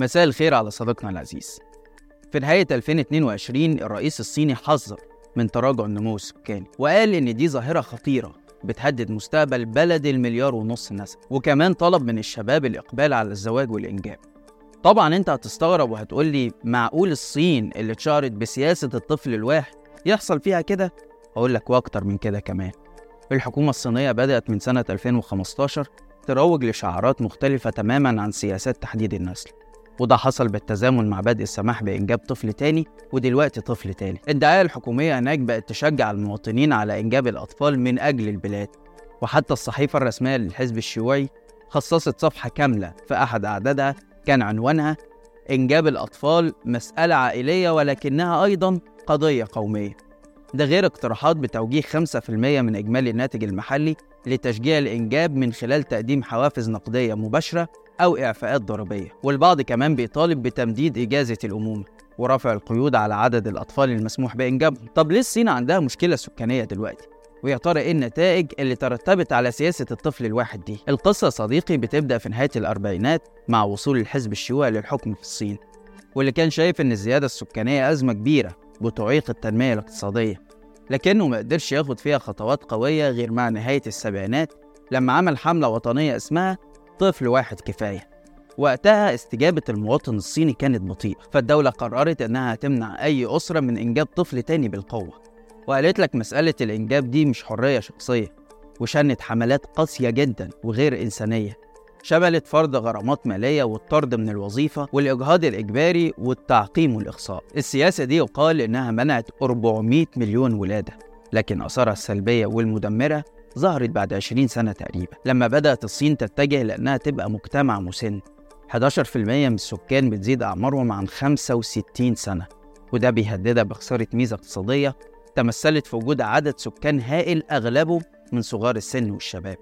مساء الخير على صديقنا العزيز. في نهاية 2022 الرئيس الصيني حذر من تراجع النمو السكاني وقال إن دي ظاهرة خطيرة بتهدد مستقبل بلد المليار ونص نسمة وكمان طلب من الشباب الإقبال على الزواج والإنجاب. طبعا أنت هتستغرب وهتقول لي معقول الصين اللي اتشهرت بسياسة الطفل الواحد يحصل فيها كده؟ هقول لك وأكتر من كده كمان. الحكومة الصينية بدأت من سنة 2015 تروج لشعارات مختلفة تماما عن سياسات تحديد النسل. وده حصل بالتزامن مع بدء السماح بإنجاب طفل تاني ودلوقتي طفل تالت الدعاية الحكومية هناك بقت تشجع المواطنين على إنجاب الأطفال من أجل البلاد. وحتى الصحيفة الرسمية للحزب الشيوعي خصصت صفحة كاملة في أحد أعدادها كان عنوانها إنجاب الأطفال مسألة عائلية ولكنها أيضا قضية قومية. ده غير اقتراحات بتوجيه 5% من إجمالي الناتج المحلي لتشجيع الإنجاب من خلال تقديم حوافز نقدية مباشرة أو إعفاءات ضريبية والبعض كمان بيطالب بتمديد إجازة الأمومة ورفع القيود على عدد الأطفال المسموح بإنجابهم طب ليه الصين عندها مشكلة سكانية دلوقتي؟ ويا ترى إيه النتائج اللي ترتبت على سياسة الطفل الواحد دي؟ القصة صديقي بتبدأ في نهاية الأربعينات مع وصول الحزب الشيوعي للحكم في الصين واللي كان شايف إن الزيادة السكانية أزمة كبيرة بتعيق التنمية الاقتصادية لكنه ما قدرش ياخد فيها خطوات قوية غير مع نهاية السبعينات لما عمل حملة وطنية اسمها طفل واحد كفاية. وقتها استجابة المواطن الصيني كانت بطيئة فالدولة قررت إنها تمنع أي أسرة من إنجاب طفل تاني بالقوة. وقالت لك مسألة الإنجاب دي مش حرية شخصية وشنت حملات قاسية جدا وغير إنسانية. شملت فرض غرامات مالية والطرد من الوظيفة والإجهاض الإجباري والتعقيم والإخصاء السياسة دي يقال إنها منعت 400 مليون ولادة لكن أثارها السلبية والمدمرة ظهرت بعد 20 سنة تقريبا لما بدأت الصين تتجه لأنها تبقى مجتمع مسن. 11% من السكان بتزيد أعمارهم عن 65 سنة وده بيهددها بخسارة ميزة اقتصادية تمثلت في وجود عدد سكان هائل أغلبه من صغار السن والشباب.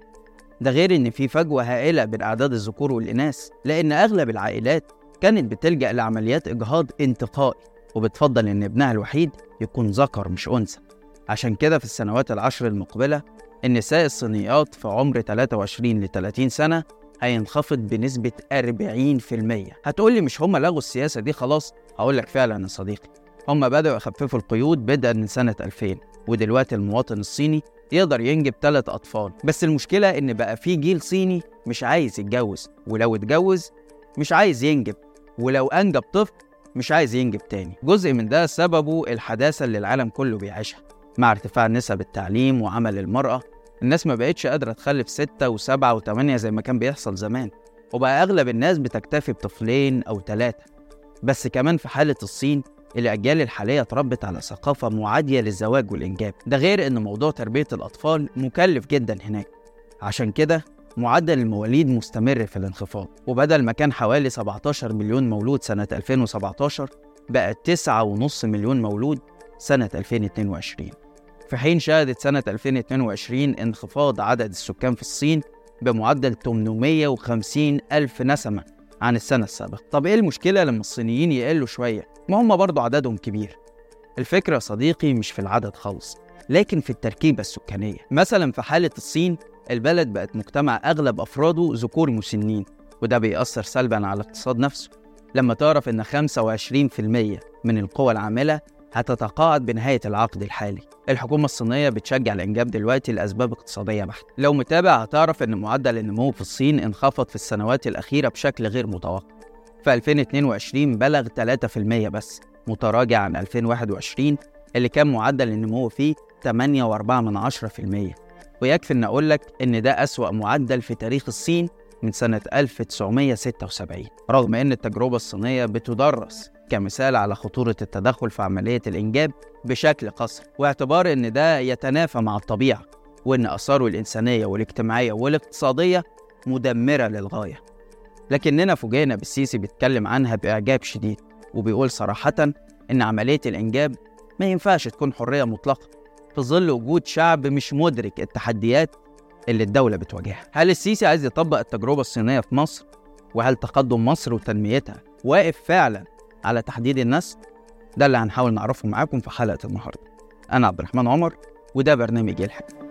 ده غير إن في فجوة هائلة بين أعداد الذكور والإناث لأن أغلب العائلات كانت بتلجأ لعمليات إجهاض انتقائي وبتفضل إن ابنها الوحيد يكون ذكر مش أنثى. عشان كده في السنوات العشر المقبلة النساء الصينيات في عمر 23 ل 30 سنة هينخفض بنسبة 40% هتقولي مش هما لغوا السياسة دي؟ خلاص هقول لك فعلا يا صديقي. هما بدأوا يخففوا القيود بدءا من سنة 2000 ودلوقتي المواطن الصيني يقدر ينجب ثلاث أطفال. بس المشكلة إن بقى في جيل صيني مش عايز يتجوز ولو اتجوز مش عايز ينجب ولو أنجب طفل مش عايز ينجب تاني. جزء من ده سببه الحداثة اللي العالم كله بيعيشها مع ارتفاع نسب التعليم وعمل المرأة الناس ما بقتش قادرة تخلف ستة وسبعة وتمانية زي ما كان بيحصل زمان وبقى أغلب الناس بتكتفي بطفلين أو ثلاثة بس كمان في حالة الصين الأجيال الحالية اتربت على ثقافة معادية للزواج والإنجاب. ده غير إن موضوع تربية الأطفال مكلف جدا هناك. عشان كده معدل المواليد مستمر في الانخفاض. وبدل ما كان حوالي 17 مليون مولود سنة 2017 بقى 9.5 مليون مولود سنة 2022 في حين شهدت سنة 2022 انخفاض عدد السكان في الصين بمعدل 850 ألف نسمة عن السنة السابقة. طب إيه المشكلة لما الصينيين يقلوا شوية؟ ما هم برضه عددهم كبير. الفكرة صديقي مش في العدد خالص لكن في التركيبة السكانية. مثلا في حالة الصين البلد بقت مجتمع أغلب أفراده ذكور مسنين وده بيأثر سلبا على الاقتصاد نفسه. لما تعرف إن 25% من القوى العاملة هتتقاعد بنهاية العقد الحالي. الحكومة الصينية بتشجع الإنجاب دلوقتي لأسباب اقتصادية بحتة. لو متابع هتعرف إن معدل النمو في الصين انخفض في السنوات الأخيرة بشكل غير متوقع. في 2022 بلغ 3% بس متراجع عن 2021 اللي كان معدل النمو فيه 8.4% ويكفي إن أقول لك إن ده أسوأ معدل في تاريخ الصين من سنة 1976 رغم إن التجربة الصينية بتدرس كمثال على خطورة التدخل في عملية الإنجاب بشكل قصري واعتبار إن ده يتنافى مع الطبيعة وإن آثاره الإنسانية والاجتماعية والاقتصادية مدمرة للغاية. لكننا فوجئنا بالسيسي بيتكلم عنها بإعجاب شديد وبيقول صراحة إن عملية الإنجاب ما ينفعش تكون حرية مطلقة في ظل وجود شعب مش مدرك التحديات اللي الدولة بتواجهها هل السيسي عايز يطبق التجربة الصينية في مصر؟ وهل تقدم مصر وتنميتها واقف فعلا على تحديد النسل؟ ده اللي هنحاول نعرفه معاكم في حلقة النهاردة أنا عبد الرحمن عمر وده برنامج الحق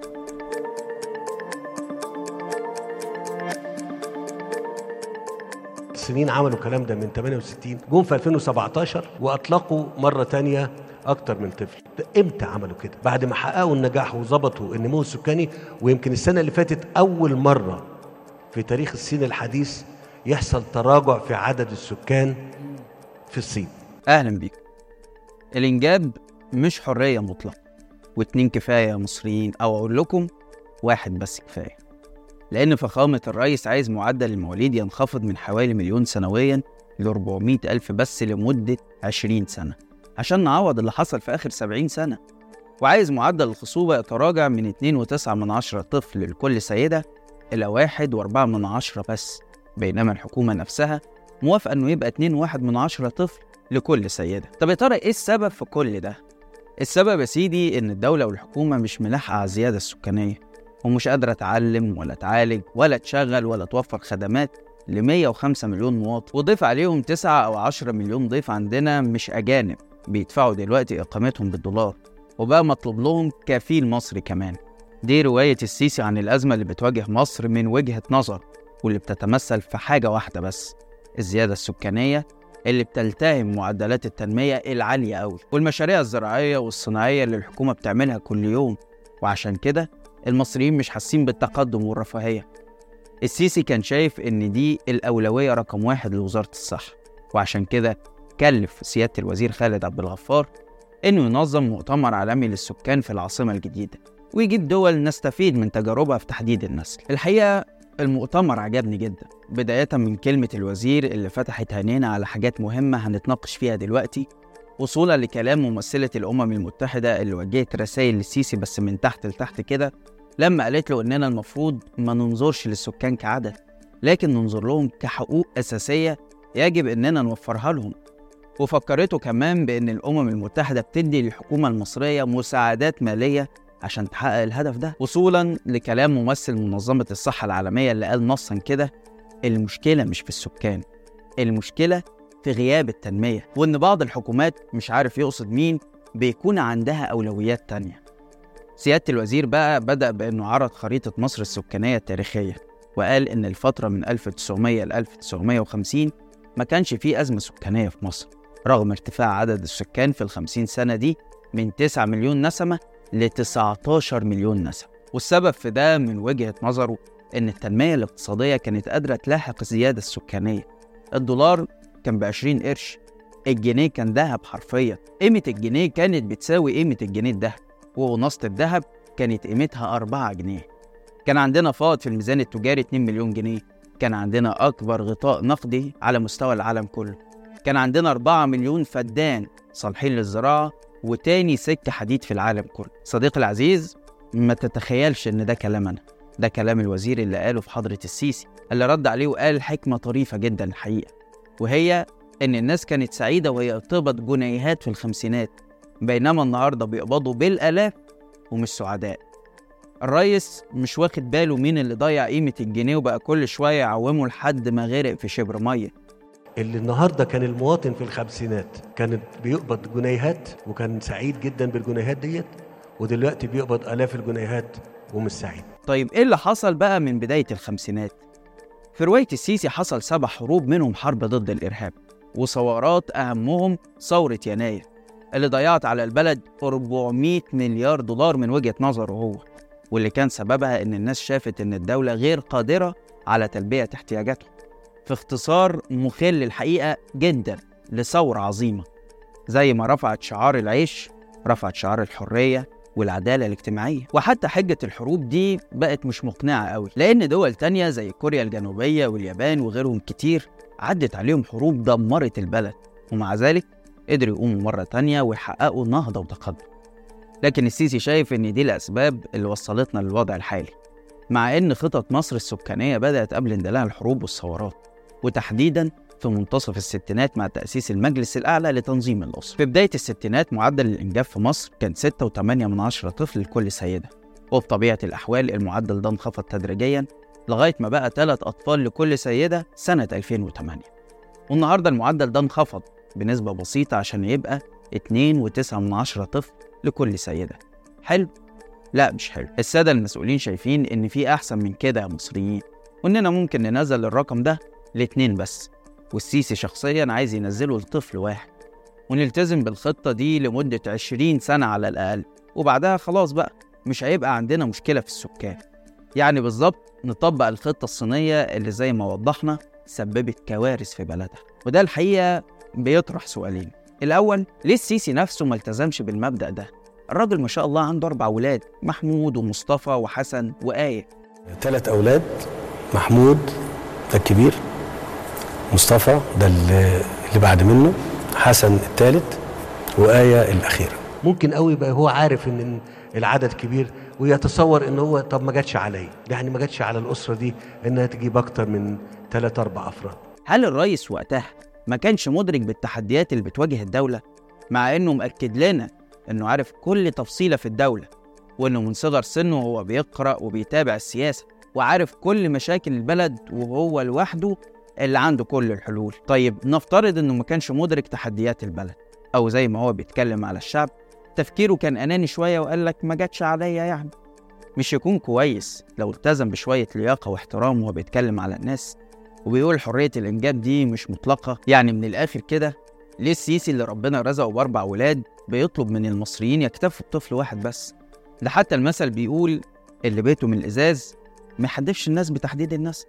سنين عملوا الكلام ده من 68 جم في 2017 وأطلقوا مرة تانية أكتر من طفل. إمتى عملوا كده؟ بعد ما حققوا النجاح وظبطوا النمو السكاني ويمكن السنة اللي فاتت أول مرة في تاريخ الصين الحديث يحصل تراجع في عدد السكان في الصين. أهلا بيكم الإنجاب مش حرية مطلقة واتنين كفاية يا مصريين أو أقول لكم واحد بس كفاية. لأن فخامة الرئيس عايز معدل المواليد ينخفض من حوالي مليون سنويا ل 400 ألف بس لمدة 20 سنة عشان نعوض اللي حصل في آخر 70 سنة. وعايز معدل الخصوبة يتراجع من 2.9 من عشرة طفل لكل سيدة إلى واحد وأربعة من عشرة بس. بينما الحكومة نفسها موافقة إنه يبقى اتنين واحد من عشرة طفل لكل سيدة. طب يا ترى إيه السبب في كل ده؟ السبب يا سيدي إن الدولة والحكومة مش ملاحقة على الزيادة السكانية. ومش قادرة تعلم ولا تعالج ولا تشغل ولا توفر خدمات ل 105 مليون مواطن وضيف عليهم 9 أو 10 مليون ضيف عندنا مش أجانب. بيدفعوا دلوقتي إقامتهم بالدولار. وبقى مطلوب لهم كفيل مصري كمان. دي رواية السيسي عن الأزمة اللي بتواجه مصر من وجهة نظر واللي بتتمثل في حاجة واحدة بس الزيادة السكانية اللي بتلتهم معدلات التنمية العالية أوي والمشاريع الزراعية والصناعية اللي الحكومة بتعملها كل يوم. وعشان كده المصريين مش حاسين بالتقدم والرفاهية. السيسي كان شايف إن دي الأولوية رقم واحد لوزارة الصحة وعشان كده كلف سيادة الوزير خالد عبد الغفار إنه ينظم مؤتمر عالمي للسكان في العاصمة الجديدة ويجيب دول نستفيد من تجاربها في تحديد النسل. الحقيقة المؤتمر عجبني جدا بداية من كلمة الوزير اللي فتحت عينينا على حاجات مهمة هنتناقش فيها دلوقتي وصولا لكلام ممثلة الأمم المتحدة اللي وجهت رسائل للسيسي بس من تحت لتحت كده لما قالت له إننا المفروض ما ننظرش للسكان كعدد لكن ننظر لهم كحقوق أساسية يجب إننا نوفرها لهم. وفكرته كمان بإن الأمم المتحدة بتدي للحكومة المصرية مساعدات مالية عشان تحقق الهدف ده. وصولا لكلام ممثل منظمة الصحة العالمية اللي قال نصا كده المشكلة مش في السكان المشكلة في غياب التنمية وإن بعض الحكومات مش عارف يقصد مين بيكون عندها أولويات تانية. سيادة الوزير بقى بدأ بأنه عرض خريطة مصر السكانية التاريخية وقال إن الفترة من 1900 ل 1950 ما كانش فيه أزمة سكانية في مصر رغم ارتفاع عدد السكان في الخمسين سنة دي من 9 مليون نسمة ل 19 مليون نسمة. والسبب في ده من وجهة نظره إن التنمية الاقتصادية كانت قادرة تلاحق الزيادة السكانية. الدولار كان ب 20 قرش. الجنيه كان ذهب حرفيا. قيمة الجنيه كانت بتساوي قيمة الجنيه الذهب وونصة الذهب كانت قيمتها 4 جنيه. كان عندنا فائض في الميزان التجاري 2 مليون جنيه. كان عندنا أكبر غطاء نقدي على مستوى العالم كله. كان عندنا 4 مليون فدان صالحين للزراعة وتاني سكة حديد في العالم كله. صديقي العزيز ما تتخيلش إن ده كلام أنا. ده كلام الوزير اللي قاله في حضرة السيسي اللي رد عليه وقال حكمة طريفة جدا الحقيقة. وهي إن الناس كانت سعيدة وهي بتقبض جنيهات في الخمسينات بينما النهاردة بيقبضوا بالآلاف ومش سعداء. الريس مش واخد باله مين اللي ضيع قيمة الجنيه وبقى كل شوية يعومه لحد ما غرق في شبر مية. اللي النهارده كان المواطن في الخمسينات كان بيقبض جنيهات وكان سعيد جدا بالجنيهات ديت ودلوقتي بيقبض آلاف الجنيهات ومش سعيد. طيب إيه اللي حصل بقى من بداية الخمسينات؟ في رواية السيسي حصل سبع حروب منهم حرب ضد الإرهاب وثورات أهمهم ثورة يناير اللي ضيعت على البلد 400 مليار دولار من وجهة نظره هو واللي كان سببها إن الناس شافت إن الدولة غير قادرة على تلبية احتياجاتهم. في اختصار مخل الحقيقة جدا لثورة عظيمة زي ما رفعت شعار العيش رفعت شعار الحرية والعدالة الاجتماعية. وحتى حجة الحروب دي بقت مش مقنعة قوي لأن دول تانية زي كوريا الجنوبية واليابان وغيرهم كتير عدت عليهم حروب دمرت البلد ومع ذلك قدروا يقوموا مرة تانية ويحققوا نهضة وتقدم. لكن السيسي شايف إن دي الأسباب اللي وصلتنا للوضع الحالي مع إن خطط مصر السكانية بدأت قبل اندلاع الحروب والثورات وتحديدا في منتصف الستينات مع تأسيس المجلس الأعلى لتنظيم الأسرة. في بداية الستينات معدل الإنجاب في مصر كان 6.8 من عشرة طفل لكل سيدة. وبطبيعة الأحوال المعدل ده انخفض تدريجيا لغاية ما بقى 3 أطفال لكل سيدة سنة 2008 والنهاردة المعدل ده انخفض بنسبة بسيطة عشان يبقى 2.9 من عشرة طفل لكل سيدة. حلو؟ لا مش حلو. السادة المسؤولين شايفين إن في أحسن من كده يا مصريين وإننا ممكن ننزل الرقم ده لاتنين بس. والسيسي شخصيا عايز ينزله لطفل واحد. ونلتزم بالخطة دي لمدة 20 سنة على الأقل. وبعدها خلاص بقى مش هيبقى عندنا مشكلة في السكان. يعني بالظبط نطبق الخطة الصينية اللي زي ما وضحنا سببت كوارث في بلدها. وده الحقيقة بيطرح سؤالين. الأول ليه السيسي نفسه ما التزمش بالمبدأ ده؟ الراجل ما شاء الله عنده أربع ولاد محمود ومصطفى وحسن وآية. ثلاث أولاد محمود الكبير. مصطفى ده اللي بعد منه حسن الثالث وآية الأخيرة. ممكن قوي يبقى هو عارف إن العدد كبير ويتصور إن هو طب ما جاتش عليا. يعني ما جاتش على الأسرة دي إنها تجيب أكتر من ثلاث أربع أفراد. هل الرئيس وقتها ما كانش مدرك بالتحديات اللي بتواجه الدولة مع إنه مأكد لنا إنه عارف كل تفصيلة في الدولة وإنه من صغر سنه وهو بيقرأ وبيتابع السياسة وعارف كل مشاكل البلد وهو لوحده اللي عنده كل الحلول. طيب نفترض إنه ما كانش مدرك تحديات البلد أو زي ما هو بيتكلم على الشعب تفكيره كان أناني شوية وقال لك ما جاتش عليا يعني. مش يكون كويس لو التزم بشوية لياقة واحترام وهو بيتكلم على الناس وبيقول حرية الإنجاب دي مش مطلقة. يعني من الآخر كده ليه السيسي اللي ربنا رزقه بأربع ولاد بيطلب من المصريين يكتفوا بطفل واحد بس؟ ده حتى المثل بيقول اللي بيته من الإزاز ما يحدفش الناس بتحديد الناس.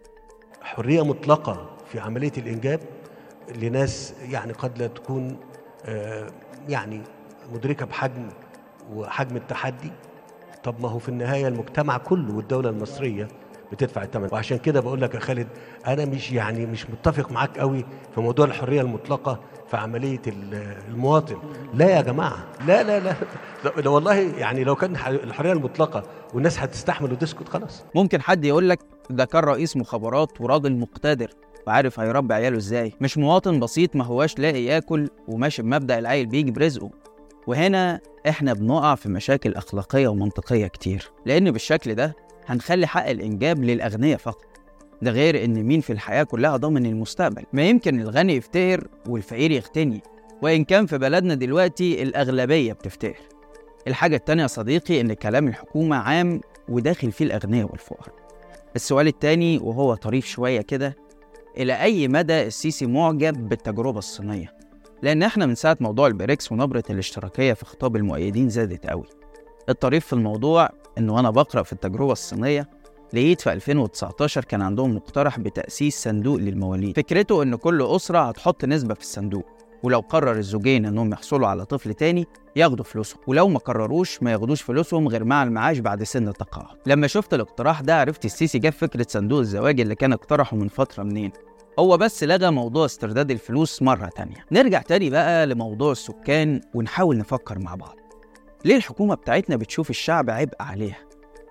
حرية مطلقة في عملية الإنجاب لناس يعني قد لا تكون آه، يعني مدركة بحجم وحجم التحدي. طب ما هو في النهاية المجتمع كله والدولة المصرية بتدفع الثمن وعشان كده بقول لك يا خالد أنا مش يعني مش متفق معاك قوي في موضوع الحرية المطلقة في عملية ال- المواطن. لا يا جماعة لا لا لا, لا, والله يعني لو كان الحرية المطلقة والناس هتستحمل وتسكت خلاص. ممكن حد يقول لك ده كان رئيس مخابرات وراجل مقتدر. وعارف هيربي عياله إزاي؟ مش مواطن بسيط ما هواش لاقي ياكل وماشي بمبدأ العيل بيجي برزقه وهنا إحنا بنقع في مشاكل أخلاقية ومنطقية كتير. لأن بالشكل ده هنخلي حق الإنجاب للأغنياء فقط. ده غير إن مين في الحياة كلها ضامن المستقبل. ما يمكن الغني يفتقر والفقير يغتني. وإن كان في بلدنا دلوقتي الأغلبية بتفتقر الحاجة التانية يا صديقي إن كلام الحكومة عام وداخل فيه الأغنياء والفقراء. السؤال التاني وهو طريف شوية كده إلى أي مدى السيسي معجب بالتجربة الصينية؟ لأن إحنا من ساعة موضوع البريكس ونبرة الاشتراكية في خطاب المؤيدين زادت قوي. الطريف في الموضوع إن وأنا بقرأ في التجربة الصينية لقيت في 2019 كان عندهم مقترح بتأسيس صندوق للمواليد. فكرته إن كل أسرة هتحط نسبة في الصندوق ولو قرر الزوجين إنهم يحصلوا على طفل تاني ياخدوا فلوسهم. ولو ما قرروش ما ياخدوش فلوسهم غير مع المعاش بعد سن التقاعد. لما شفت الاقتراح ده عرفت السيسي جاب فكرة صندوق الزواج اللي كان اقترحه من فترة منين. هو بس لغى موضوع استرداد الفلوس مرة تانية. نرجع تاني بقى لموضوع السكان ونحاول نفكر مع بعض. ليه الحكومة بتاعتنا بتشوف الشعب عبء عليها؟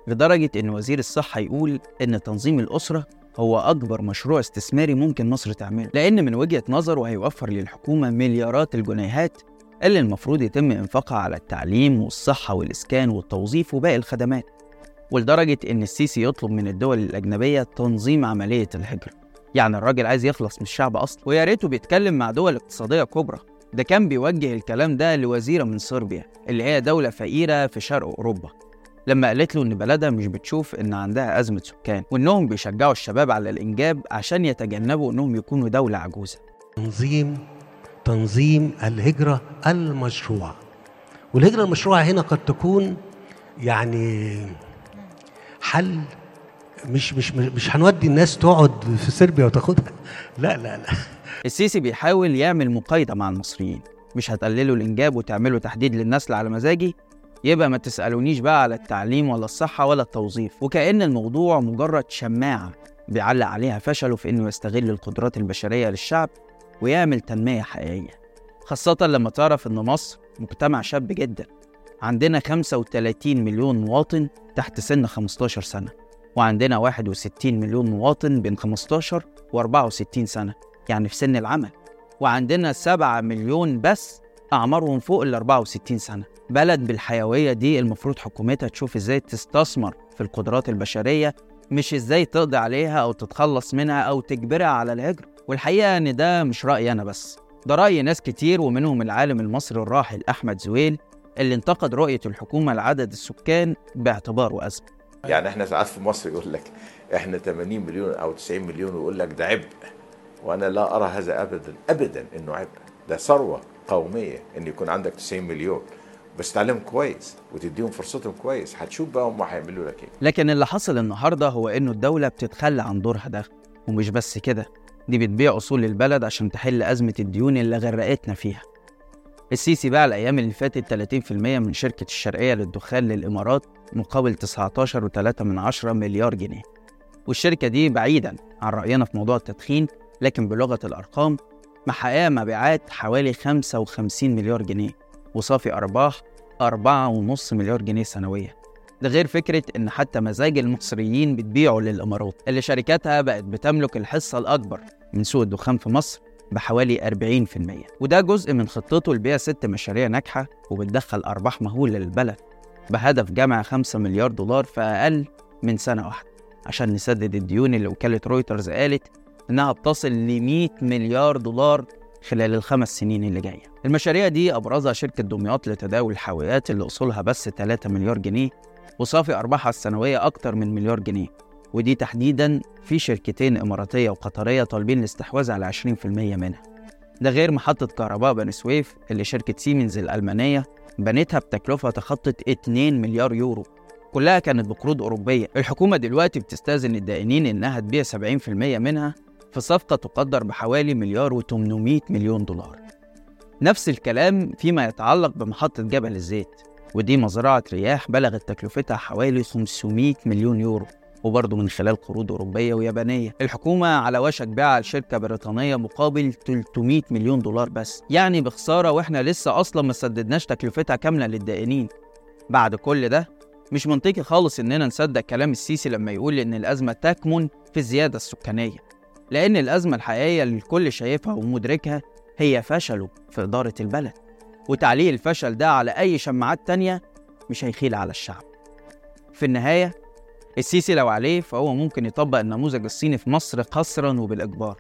لدرجة إن وزير الصحة يقول إن تنظيم الأسرة هو أكبر مشروع استثماري ممكن مصر تعمله لأن من وجهة نظره هيوفر للحكومة مليارات الجنيهات اللي المفروض يتم إنفاقها على التعليم والصحة والإسكان والتوظيف وباقي الخدمات. ولدرجة إن السيسي يطلب من الدول الأجنبية تنظيم عملية الهجرة. يعني الراجل عايز يخلص من الشعب أصلا ويا ريته بيتكلم مع دول اقتصادية كبرى. ده كان بيوجه الكلام ده لوزيرة من صربيا اللي هي دولة فقيرة في شرق أوروبا. لما قالت له إن بلدها مش بتشوف إن عندها أزمة سكان وإنهم بيشجعوا الشباب على الإنجاب عشان يتجنبوا إنهم يكونوا دولة عجوزة. تنظيم تنظيم الهجرة المشروعة. والهجرة المشروعة هنا قد تكون يعني حل مش مش مش هنودي الناس تقعد في صربيا وتاخدها. لا لا لا. السيسي بيحاول يعمل مقايضة مع المصريين. مش هتقللوا الإنجاب وتعملوا تحديد للنسل على مزاجي؟ يبقى ما تسألونيش بقى على التعليم ولا الصحة ولا التوظيف. وكأن الموضوع مجرد شماعة بيعلق عليها فشله في إنه يستغل القدرات البشرية للشعب ويعمل تنمية حقيقية. خاصة لما تعرف إن مصر مجتمع شاب جدا. عندنا 35 مليون مواطن تحت سن 15 سنة وعندنا 61 مليون مواطن بين 15 و 64 سنة. يعني في سن العمل. وعندنا 7 مليون بس أعمارهم فوق ال 64 سنة. بلد بالحيوية دي المفروض حكومتها تشوف إزاي تستثمر في القدرات البشرية مش إزاي تقضي عليها أو تتخلص منها أو تجبرها على الهجرة. والحقيقة إن ده مش رأيي أنا بس. ده رأي ناس كتير ومنهم العالم المصري الراحل أحمد زويل اللي انتقد رؤية الحكومة لعدد السكان باعتباره أزمة. يعني إحنا ساعات في مصر يقول لك إحنا 80 مليون أو 90 مليون ويقول لك ده عبء. وأنا لا أرى هذا ابدا ابدا إنه عبء ده ثروة قومية إن يكون عندك 90 مليون. بس تعلمهم كويس وتديهم فرصتهم كويس هتشوف بقى هم هيعملوا لك إيه. لكن اللي حصل النهارده هو إنه الدولة بتتخلى عن دورها ده. ومش بس كده دي بتبيع أصول البلد عشان تحل أزمة الديون اللي غرقتنا فيها. السيسي باع الأيام اللي فاتت 30% من شركة الشرقية للدخان للإمارات مقابل 19.3 من عشرة مليار جنيه. والشركة دي بعيدا عن رأينا في موضوع التدخين لكن بلغة الأرقام محققة مبيعات حوالي 55 مليار جنيه وصافي أرباح 4.5 مليار جنيه سنويا. ده غير فكرة إن حتى مزاج المصريين بتبيعه للإمارات اللي شركاتها بقت بتملك الحصة الأكبر من سوق الدخان في مصر بحوالي 40% وده جزء من خطته لبيع ست مشاريع ناجحة وبتدخل أرباح مهولة للبلد بهدف جمع 5 مليار دولار في أقل من سنة واحدة. عشان نسدد الديون اللي وكالة رويترز قالت إنها بتصل ل 100 مليار دولار خلال الخمس سنين اللي جاية. المشاريع دي أبرزها شركة دمياط لتداول الحاويات اللي أصولها بس 3 مليار جنيه وصافي أرباحها السنوية أكتر من مليار جنيه. ودي تحديدا في شركتين إماراتية وقطرية طالبين الاستحواذ على 20% منها. ده غير محطة كهرباء بني سويف اللي شركة سيمنز الألمانية بنتها بتكلفة تخطت 2 مليار يورو. كلها كانت بقروض أوروبية. الحكومة دلوقتي بتستأذن الدائنين إنها تبيع 70% منها في صفقة تقدر بحوالي مليار و800 مليون دولار. نفس الكلام فيما يتعلق بمحطة جبل الزيت ودي مزرعة رياح بلغت تكلفتها حوالي 500 مليون يورو وبرضه من خلال قروض أوروبية ويابانية. الحكومة على وشك بيعها لشركة بريطانية مقابل 300 مليون دولار بس يعني بخسارة وإحنا لسه أصلا ما سددناش تكلفتها كاملة للدائنين. بعد كل ده مش منطقي خالص إننا نصدق كلام السيسي لما يقول إن الأزمة تكمن في الزيادة السكانية. لأن الأزمة الحقيقية اللي الكل شايفها ومدركها هي فشله في إدارة البلد وتعليق الفشل ده على أي شماعات تانية مش هيخيل على الشعب. في النهاية السيسي لو عليه فهو ممكن يطبق النموذج الصيني في مصر قسرا وبالإجبار.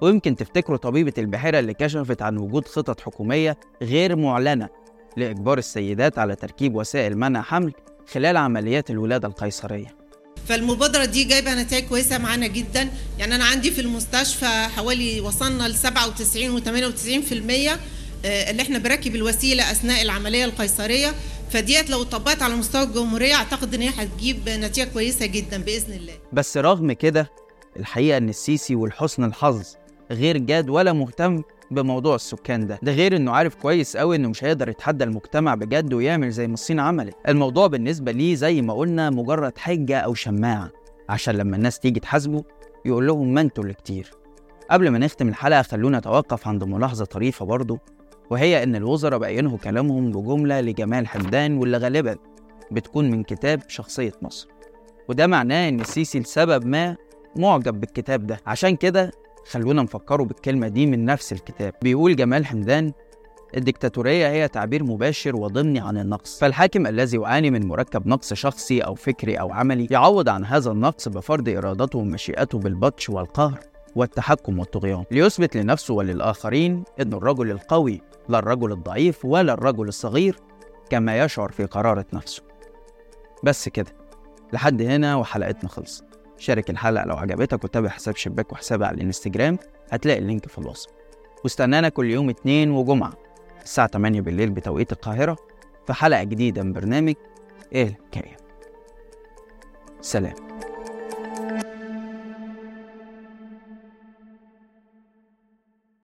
ويمكن تفتكروا طبيبة البحيرة اللي كشفت عن وجود خطط حكومية غير معلنة لإجبار السيدات على تركيب وسائل منع حمل خلال عمليات الولادة القيصرية. فالمبادرة دي جايبة نتائج كويسة معانا جدا. يعني أنا عندي في المستشفى حوالي وصلنا ل 97 و 98% اللي إحنا بركب الوسيلة أثناء العملية القيصرية. فديت لو طبقت على مستوى الجمهورية أعتقد إن هي هتجيب نتيجة كويسة جدا بإذن الله. بس رغم كده الحقيقة إن السيسي والحسن الحظ غير جاد ولا مهتم بموضوع السكان ده. ده غير إنه عارف كويس قوي إنه مش هيقدر يتحدى المجتمع بجد ويعمل زي ما الصين عملت. الموضوع بالنسبة ليه زي ما قلنا مجرد حجة أو شماعة عشان لما الناس تيجي تحاسبه يقول لهم ما أنتوا اللي كتير. قبل ما نختم الحلقة خلونا نتوقف عند ملاحظة طريفة برضه وهي إن الوزراء بقى ينهوا كلامهم بجملة لجمال حمدان واللي غالبا بتكون من كتاب شخصية مصر. وده معناه إن السيسي لسبب ما معجب بالكتاب ده. عشان كده خلونا نفكروا بالكلمة دي من نفس الكتاب. بيقول جمال حمدان الدكتاتورية هي تعبير مباشر وضمني عن النقص. فالحاكم الذي يعاني من مركب نقص شخصي أو فكري أو عملي يعوض عن هذا النقص بفرض إرادته ومشيئته بالبطش والقهر والتحكم والطغيان. ليثبت لنفسه وللآخرين أن الرجل القوي لا الرجل الضعيف ولا الرجل الصغير كما يشعر في قرارة نفسه. بس كده. لحد هنا وحلقتنا خلصت. شارك الحلقة لو عجبتك وتابع حساب شباك وحسابي على الانستجرام هتلاقي اللينك في الوصف. واستنانا كل يوم اتنين وجمعة الساعة 8 بالليل بتوقيت القاهرة في حلقة جديدة من برنامج إيه الحكاية سلام.